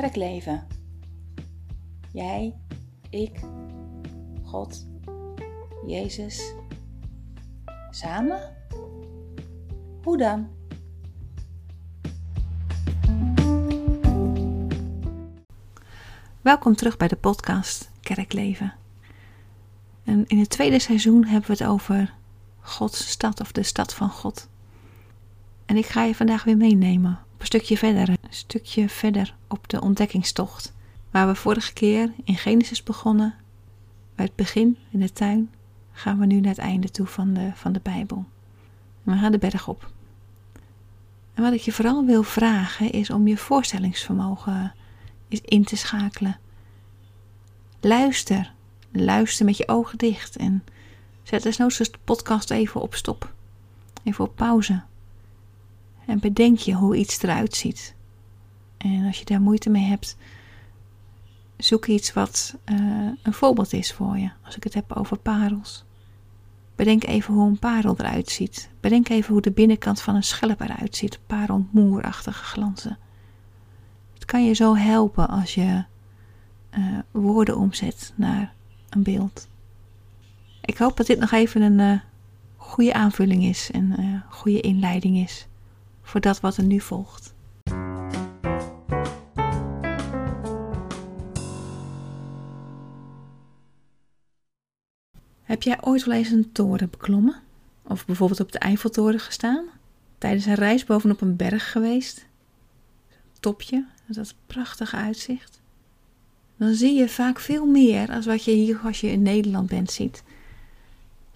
Kerkleven. Jij, ik, God, Jezus. Samen? Hoe dan? Welkom terug bij de podcast Kerkleven. En in het tweede seizoen hebben we het over Gods stad of de stad van God. En ik ga je vandaag weer meenemen een stukje verder, een stukje verder op de ontdekkingstocht. Waar we vorige keer in Genesis begonnen, bij het begin in de tuin, gaan we nu naar het einde toe van de, van de Bijbel. We gaan de berg op. En wat ik je vooral wil vragen is om je voorstellingsvermogen is in te schakelen. Luister. Luister met je ogen dicht en zet desnoods de podcast even op stop. Even op pauze. En bedenk je hoe iets eruit ziet. En als je daar moeite mee hebt, zoek iets wat uh, een voorbeeld is voor je. Als ik het heb over parels. Bedenk even hoe een parel eruit ziet. Bedenk even hoe de binnenkant van een schelp eruit ziet. Parelmoerachtige glanzen. Het kan je zo helpen als je uh, woorden omzet naar een beeld. Ik hoop dat dit nog even een uh, goede aanvulling is en een goede inleiding is voor dat wat er nu volgt. Heb jij ooit wel eens een toren beklommen? Of bijvoorbeeld op de Eiffeltoren gestaan? Tijdens een reis bovenop een berg geweest? Topje, dat prachtige uitzicht. Dan zie je vaak veel meer als wat je hier als je in Nederland bent ziet.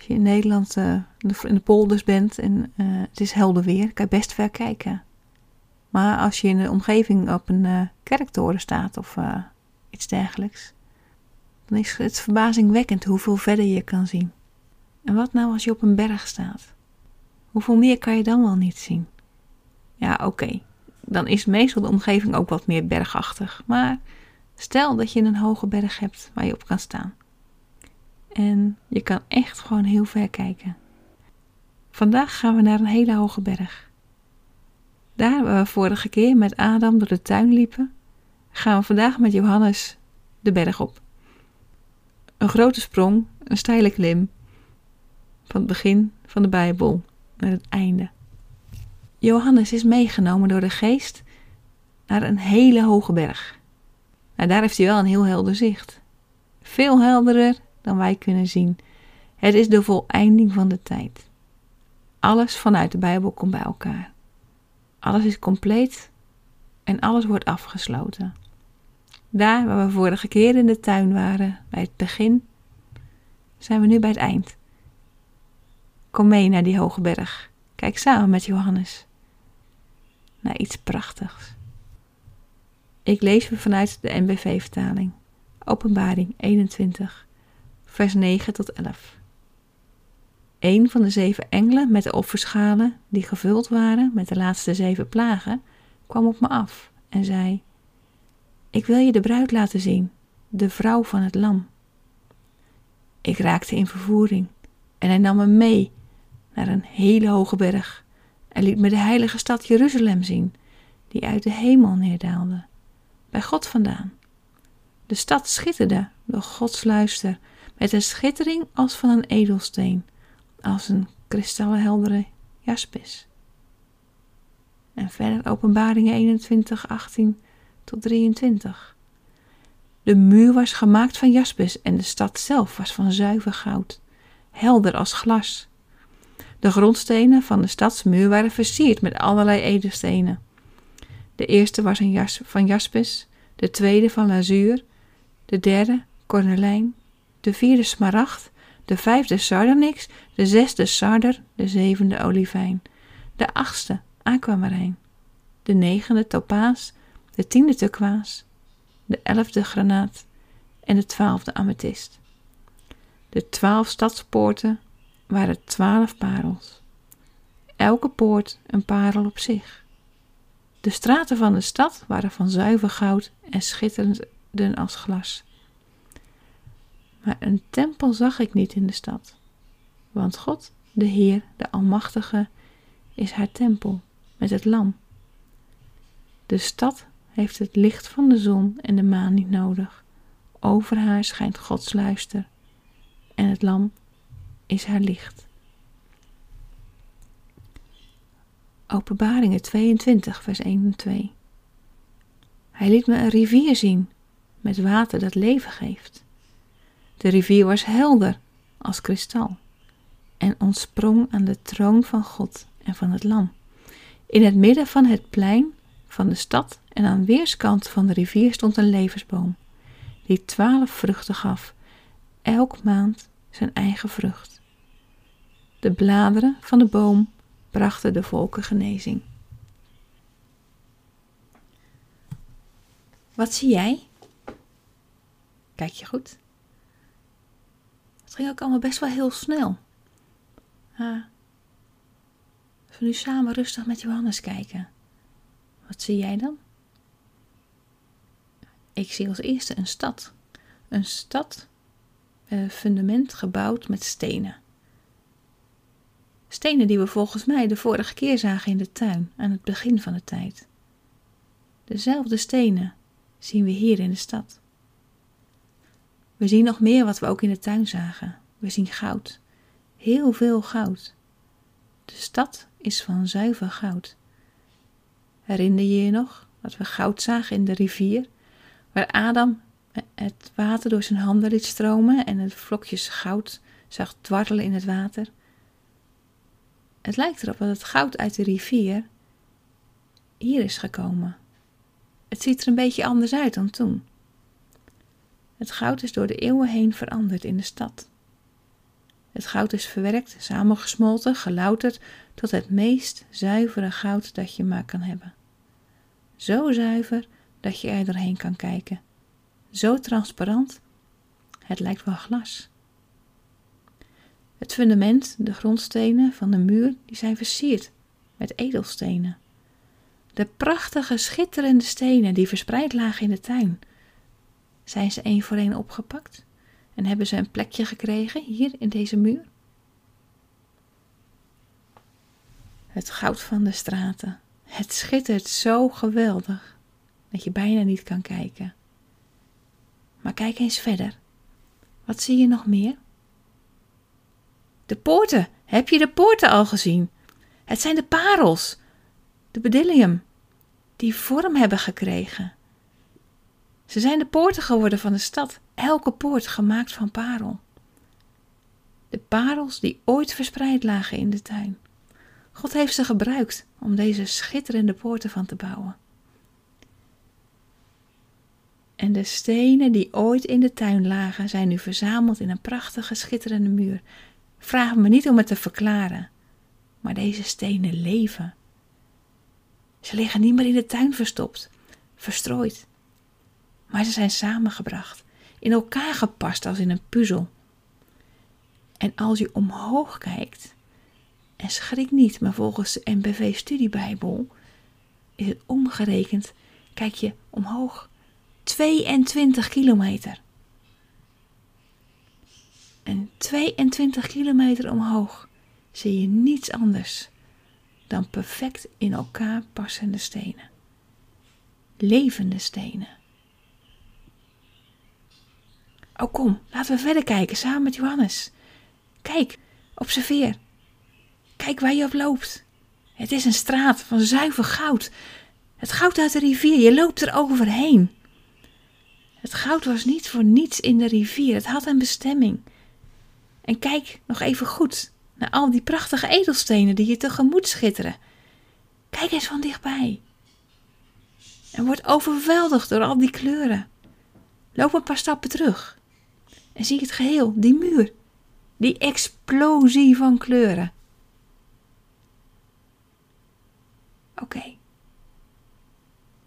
Als je in Nederland uh, in de polders bent en uh, het is helder weer, kan je best ver kijken. Maar als je in de omgeving op een uh, kerktoren staat of iets dergelijks, dan is het verbazingwekkend hoeveel verder je kan zien. En wat nou als je op een berg staat? Hoeveel meer kan je dan wel niet zien? Ja, oké. Dan is meestal de omgeving ook wat meer bergachtig. Maar stel dat je een hoge berg hebt waar je op kan staan. En je kan echt gewoon heel ver kijken. Vandaag gaan we naar een hele hoge berg. Daar waar we vorige keer met Adam door de tuin liepen, gaan we vandaag met Johannes de berg op. Een grote sprong, een steile klim. Van het begin van de Bijbel naar het einde. Johannes is meegenomen door de geest naar een hele hoge berg. Nou, daar heeft hij wel een heel helder zicht. Veel helderder dan wij kunnen zien. Het is de voleinding van de tijd. Alles vanuit de Bijbel komt bij elkaar. Alles is compleet en alles wordt afgesloten. Daar waar we vorige keer in de tuin waren, bij het begin, zijn we nu bij het eind. Kom mee naar die hoge berg. Kijk samen met Johannes naar iets prachtigs. Ik lees me vanuit de NBV-vertaling. Openbaring 21, vers 9 tot 11. Een van de zeven engelen met de offerschalen, die gevuld waren met de laatste zeven plagen, kwam op me af en zei: Ik wil je de bruid laten zien, de vrouw van het Lam. Ik raakte in vervoering en hij nam me mee naar een hele hoge berg en liet me de heilige stad Jeruzalem zien, die uit de hemel neerdaalde, bij God vandaan. De stad schitterde door Gods luister, met een schittering als van een edelsteen, als een kristallenheldere jaspis. En verder openbaringen 21, 18 tot 23. De muur was gemaakt van jaspis en de stad zelf was van zuiver goud, helder als glas. De grondstenen van de stadsmuur waren versierd met allerlei edelstenen. De eerste was een jas van jaspis, de tweede van lazuur, de derde cornelijn, de vierde smaragd, de vijfde sardonyx, de zesde sarder, de zevende olivijn, de achtste aquamarijn, de negende topaas, de tiende turkoois, de elfde granaat en de twaalfde amethyst. De twaalf stadspoorten waren twaalf parels. Elke poort een parel op zich. De straten van de stad waren van zuiver goud en schitterden als glas. Maar een tempel zag ik niet in de stad, want God, de Heer, de Almachtige, is haar tempel met het lam. De stad heeft het licht van de zon en de maan niet nodig. Over haar schijnt Gods luister en het lam is haar licht. Openbaringen 22, vers 1 en 2. Hij liet me een rivier zien met water dat leven geeft. De rivier was helder als kristal en ontsprong aan de troon van God en van het Lam. In het midden van het plein van de stad en aan weerskanten van de rivier stond een levensboom, die twaalf vruchten gaf, elk maand zijn eigen vrucht. De bladeren van de boom brachten de volken genezing. Wat zie jij? Kijk je goed? Ging ook allemaal best wel heel snel. Als we nu samen rustig met Johannes kijken. Wat zie jij dan? Ik zie als eerste een stad. Een stad, een eh, fundament gebouwd met stenen. Stenen die we volgens mij de vorige keer zagen in de tuin, aan het begin van de tijd. Dezelfde stenen zien we hier in de stad. We zien nog meer wat we ook in de tuin zagen. We zien goud. Heel veel goud. De stad is van zuiver goud. Herinner je je nog dat we goud zagen in de rivier, waar Adam het water door zijn handen liet stromen en het vlokjes goud zag dwarrelen in het water? Het lijkt erop dat het goud uit de rivier hier is gekomen. Het ziet er een beetje anders uit dan toen. Het goud is door de eeuwen heen veranderd in de stad. Het goud is verwerkt, samengesmolten, gelouterd tot het meest zuivere goud dat je maar kan hebben. Zo zuiver dat je er doorheen kan kijken. Zo transparant, het lijkt wel glas. Het fundament, de grondstenen van de muur, die zijn versierd met edelstenen. De prachtige, schitterende stenen die verspreid lagen in de tuin, zijn ze één voor één opgepakt en hebben ze een plekje gekregen hier in deze muur? Het goud van de straten. Het schittert zo geweldig dat je bijna niet kan kijken. Maar kijk eens verder. Wat zie je nog meer? De poorten. Heb je de poorten al gezien? Het zijn de parels, de bedillium, die vorm hebben gekregen. Ze zijn de poorten geworden van de stad, elke poort gemaakt van parel. De parels die ooit verspreid lagen in de tuin. God heeft ze gebruikt om deze schitterende poorten van te bouwen. En de stenen die ooit in de tuin lagen, zijn nu verzameld in een prachtige, schitterende muur. Vraag me niet om het te verklaren, maar deze stenen leven. Ze liggen niet meer in de tuin verstopt, verstrooid, maar ze zijn samengebracht, in elkaar gepast als in een puzzel. En als je omhoog kijkt, en schrik niet, maar volgens de NBV Studiebijbel is het omgerekend, kijk je omhoog 22 kilometer. En 22 kilometer omhoog zie je niets anders dan perfect in elkaar passende stenen. Levende stenen. Oh kom, laten we verder kijken samen met Johannes. Kijk, observeer. Kijk waar je op loopt. Het is een straat van zuiver goud. Het goud uit de rivier, je loopt er overheen. Het goud was niet voor niets in de rivier, het had een bestemming. En kijk nog even goed naar al die prachtige edelstenen die je tegemoet schitteren. Kijk eens van dichtbij. En word overweldigd door al die kleuren. Loop een paar stappen terug. En zie het geheel, die muur, die explosie van kleuren. Oké.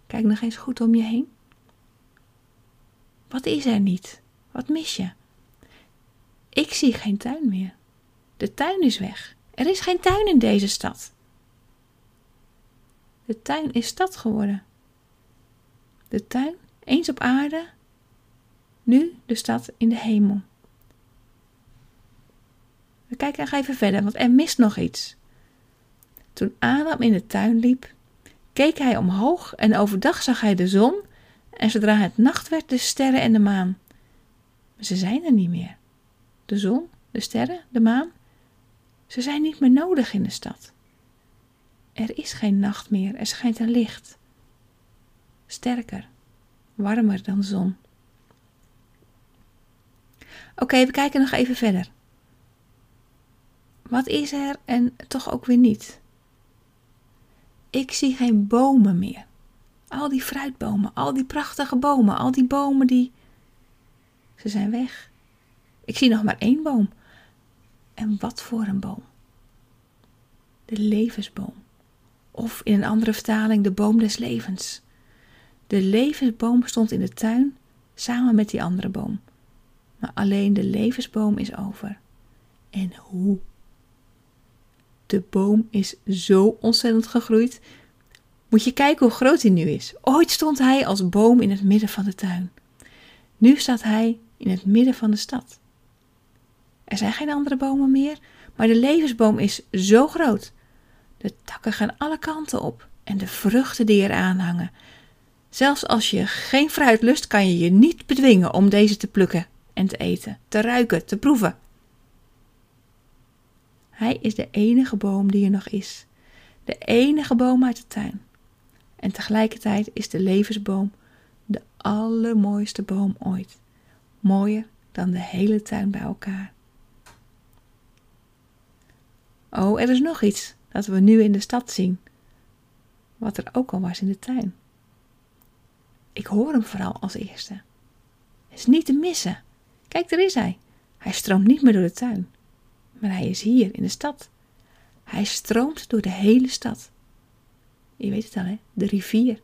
Kijk nog eens goed om je heen. Wat is er niet? Wat mis je? Ik zie geen tuin meer. De tuin is weg. Er is geen tuin in deze stad. De tuin is stad geworden. De tuin, eens op aarde, nu de stad in de hemel. We kijken nog even verder, want er mist nog iets. Toen Adam in de tuin liep, keek hij omhoog en overdag zag hij de zon en zodra het nacht werd de sterren en de maan. Maar ze zijn er niet meer. De zon, de sterren, de maan, ze zijn niet meer nodig in de stad. Er is geen nacht meer, er schijnt een licht. Sterker, warmer dan zon. Oké, we kijken nog even verder. Wat is er en toch ook weer niet? Ik zie geen bomen meer. Al die fruitbomen, al die prachtige bomen, al die bomen die. Ze zijn weg. Ik zie nog maar één boom. En wat voor een boom? De levensboom. Of in een andere vertaling de boom des levens. De levensboom stond in de tuin samen met die andere boom. Maar alleen de levensboom is over. En hoe? De boom is zo ontzettend gegroeid. Moet je kijken hoe groot hij nu is. Ooit stond hij als boom in het midden van de tuin. Nu staat hij in het midden van de stad. Er zijn geen andere bomen meer, maar de levensboom is zo groot. De takken gaan alle kanten op en de vruchten die eraan hangen. Zelfs als je geen fruit lust, kan je je niet bedwingen om deze te plukken en te eten, te ruiken, te proeven. Hij is de enige boom die er nog is, de enige boom uit de tuin. En tegelijkertijd is de levensboom de allermooiste boom ooit, mooier dan de hele tuin bij elkaar. Oh, er is nog iets dat we nu in de stad zien, wat er ook al was in de tuin. Ik hoor hem vooral als eerste. Het is niet te missen. Kijk, daar is hij. Hij stroomt niet meer door de tuin, maar hij is hier in de stad. Hij stroomt door de hele stad. Je weet het al, hè? De rivier.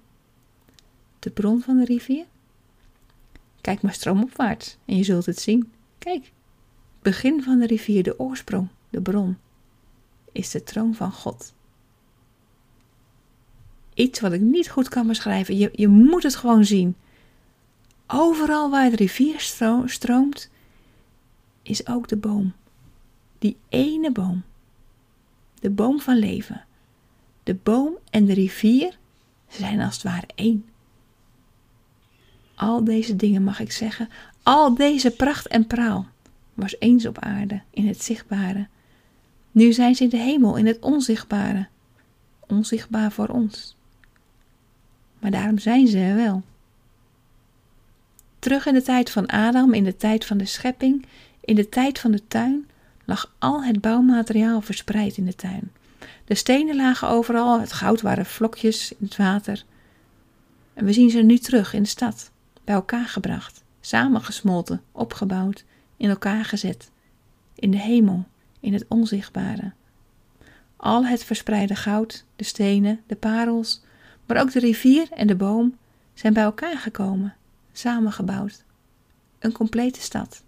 De bron van de rivier? Kijk maar stroomopwaarts en je zult het zien. Kijk, begin van de rivier, de oorsprong, de bron is de troon van God. Iets wat ik niet goed kan beschrijven. Je, je moet het gewoon zien. Overal waar de rivier stroomt, is ook de boom. Die ene boom. De boom van leven. De boom en de rivier zijn als het ware één. Al deze dingen mag ik zeggen, al deze pracht en praal was eens op aarde in het zichtbare nu zijn ze in de hemel, in het onzichtbare. Onzichtbaar voor ons. Maar daarom zijn ze er wel. Terug in de tijd van Adam, in de tijd van de schepping, in de tijd van de tuin, lag al het bouwmateriaal verspreid in de tuin. De stenen lagen overal, het goud waren vlokjes in het water. En we zien ze nu terug in de stad, bij elkaar gebracht, samengesmolten, opgebouwd, in elkaar gezet, in de hemel, in het onzichtbare. Al het verspreide goud, de stenen, de parels, maar ook de rivier en de boom zijn bij elkaar gekomen, samengebouwd. Een complete stad.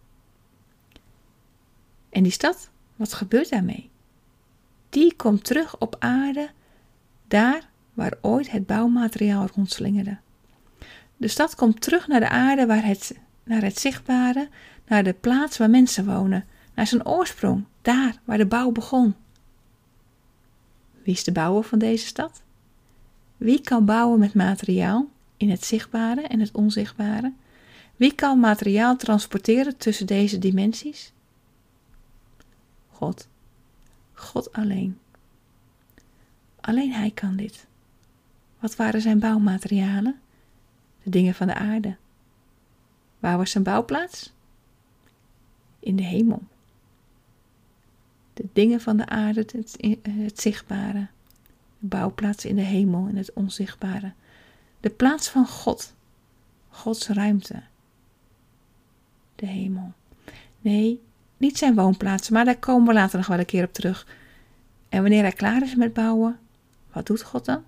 En die stad, wat gebeurt daarmee? Die komt terug op aarde, daar waar ooit het bouwmateriaal rondslingerde. De stad komt terug naar de aarde, waar het, naar het zichtbare, naar de plaats waar mensen wonen, naar zijn oorsprong, daar waar de bouw begon. Wie is de bouwer van deze stad? Wie kan bouwen met materiaal in het zichtbare en het onzichtbare? Wie kan materiaal transporteren tussen deze dimensies? God. God alleen. Alleen Hij kan dit. Wat waren zijn bouwmaterialen? De dingen van de aarde. Waar was zijn bouwplaats? In de hemel de dingen van de aarde, het, het zichtbare, de bouwplaats in de hemel en het onzichtbare, de plaats van God, Gods ruimte, de hemel. Nee, niet zijn woonplaats, maar daar komen we later nog wel een keer op terug. En wanneer hij klaar is met bouwen, wat doet God dan?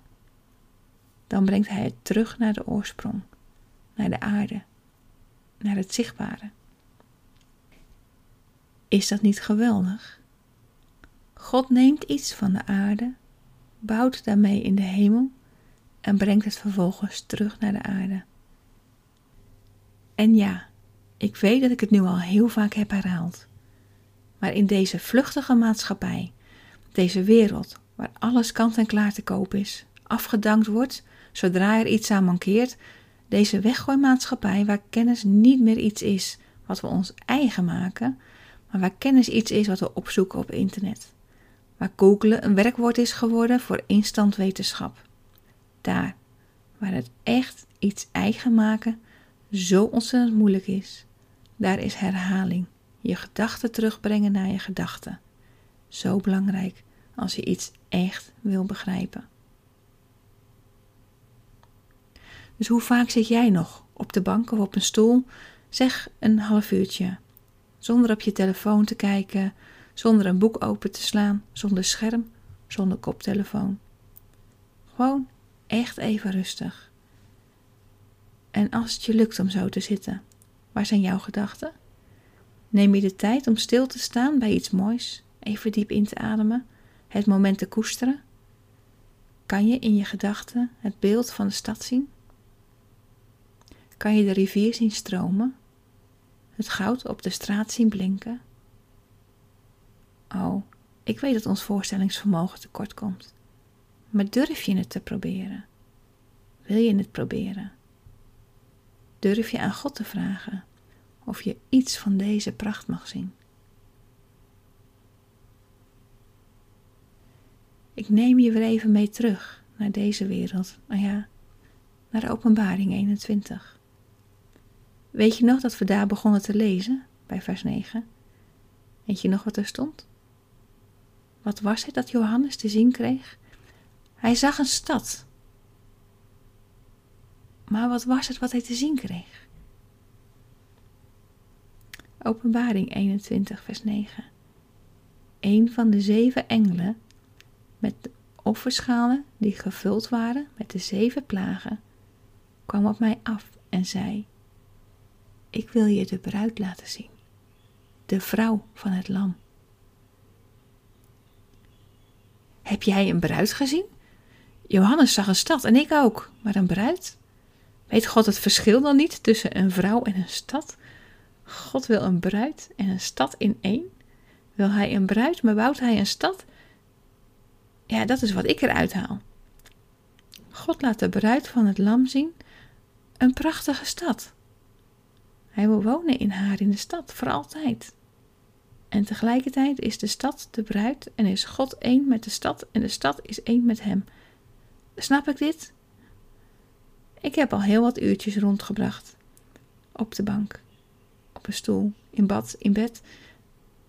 Dan brengt hij het terug naar de oorsprong, naar de aarde, naar het zichtbare. Is dat niet geweldig? God neemt iets van de aarde, bouwt daarmee in de hemel en brengt het vervolgens terug naar de aarde. En ja, ik weet dat ik het nu al heel vaak heb herhaald. Maar in deze vluchtige maatschappij, deze wereld waar alles kant en klaar te koop is, afgedankt wordt zodra er iets aan mankeert, deze weggooimaatschappij waar kennis niet meer iets is wat we ons eigen maken, maar waar kennis iets is wat we opzoeken op internet. Waar googlen een werkwoord is geworden voor instant wetenschap. Daar, waar het echt iets eigen maken zo ontzettend moeilijk is, daar is herhaling, je gedachten terugbrengen naar je gedachten. Zo belangrijk als je iets echt wil begrijpen. Dus hoe vaak zit jij nog op de bank of op een stoel? Zeg een half uurtje. Zonder op je telefoon te kijken, zonder een boek open te slaan, zonder scherm, zonder koptelefoon. Gewoon echt even rustig. En als het je lukt om zo te zitten, waar zijn jouw gedachten? Neem je de tijd om stil te staan bij iets moois, even diep in te ademen, het moment te koesteren? Kan je in je gedachten het beeld van de stad zien? Kan je de rivier zien stromen? Het goud op de straat zien blinken? Oh, ik weet dat ons voorstellingsvermogen tekort komt. Maar durf je het te proberen? Wil je het proberen? Durf je aan God te vragen of je iets van deze pracht mag zien? Ik neem je weer even mee terug naar deze wereld. Nou ja, naar Openbaring 21. Weet je nog dat we daar begonnen te lezen, bij vers 9? Weet je nog wat er stond? Wat was het dat Johannes te zien kreeg? Hij zag een stad. Maar wat was het wat hij te zien kreeg? Openbaring 21, vers 9. Een van de zeven engelen met de offerschalen die gevuld waren met de zeven plagen, kwam op mij af en zei: Ik wil je de bruid laten zien, de vrouw van het Lam. Heb jij een bruid gezien? Johannes zag een stad en ik ook, maar een bruid? Weet God het verschil dan niet tussen een vrouw en een stad? God wil een bruid en een stad in één. Wil hij een bruid, maar bouwt hij een stad? Ja, dat is wat ik eruit haal. God laat de bruid van het lam zien, een prachtige stad. Hij wil wonen in haar in de stad voor altijd. En tegelijkertijd is de stad de bruid en is God één met de stad en de stad is één met hem. Snap ik dit? Ik heb al heel wat uurtjes rondgebracht. Op de bank, op een stoel, in bad, in bed,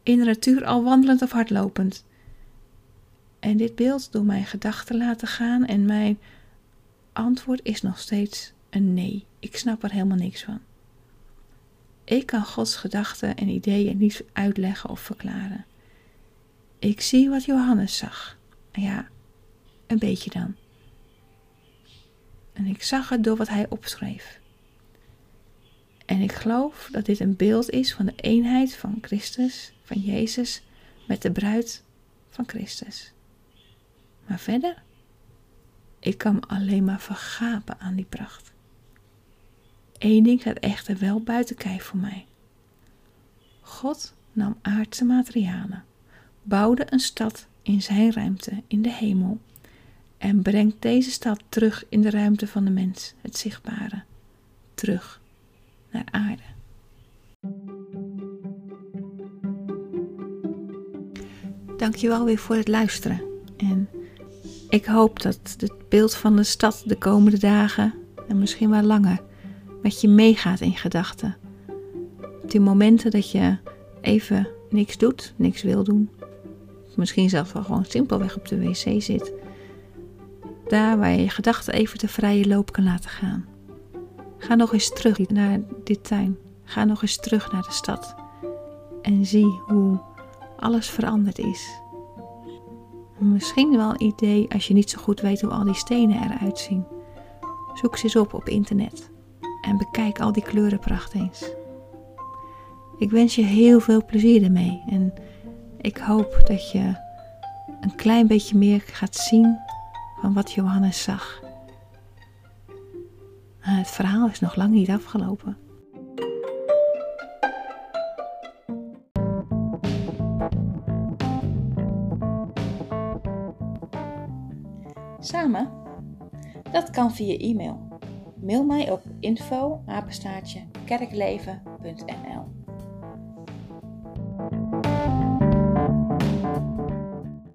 in de natuur al wandelend of hardlopend. En dit beeld door mijn gedachten laten gaan en mijn antwoord is nog steeds een nee. Ik snap er helemaal niks van. Ik kan Gods gedachten en ideeën niet uitleggen of verklaren. Ik zie wat Johannes zag. Ja, een beetje dan. En ik zag het door wat hij opschreef. En ik geloof dat dit een beeld is van de eenheid van Christus, van Jezus, met de bruid van Christus. Maar verder, ik kan me alleen maar vergapen aan die pracht. Eén ding staat echter wel buiten kijf voor mij. God nam aardse materialen, bouwde een stad in zijn ruimte in de hemel en brengt deze stad terug in de ruimte van de mens, het zichtbare, terug naar aarde. Dankjewel weer voor het luisteren. En ik hoop dat het beeld van de stad de komende dagen, en misschien wel langer, met je meegaat in gedachten. Op die momenten dat je even niks doet, niks wil doen. Misschien zelfs wel gewoon simpelweg op de wc zit. Daar waar je je gedachten even de vrije loop kan laten gaan. Ga nog eens terug naar dit tuin. Ga nog eens terug naar de stad. En zie hoe alles veranderd is. Misschien wel een idee als je niet zo goed weet hoe al die stenen eruit zien. Zoek ze eens op op internet en bekijk al die kleurenpracht eens. Ik wens je heel veel plezier ermee en ik hoop dat je een klein beetje meer gaat zien van wat Johannes zag. Het verhaal is nog lang niet afgelopen. Samen Dat kan via e-mail. Mail mij op info kerkleven.nl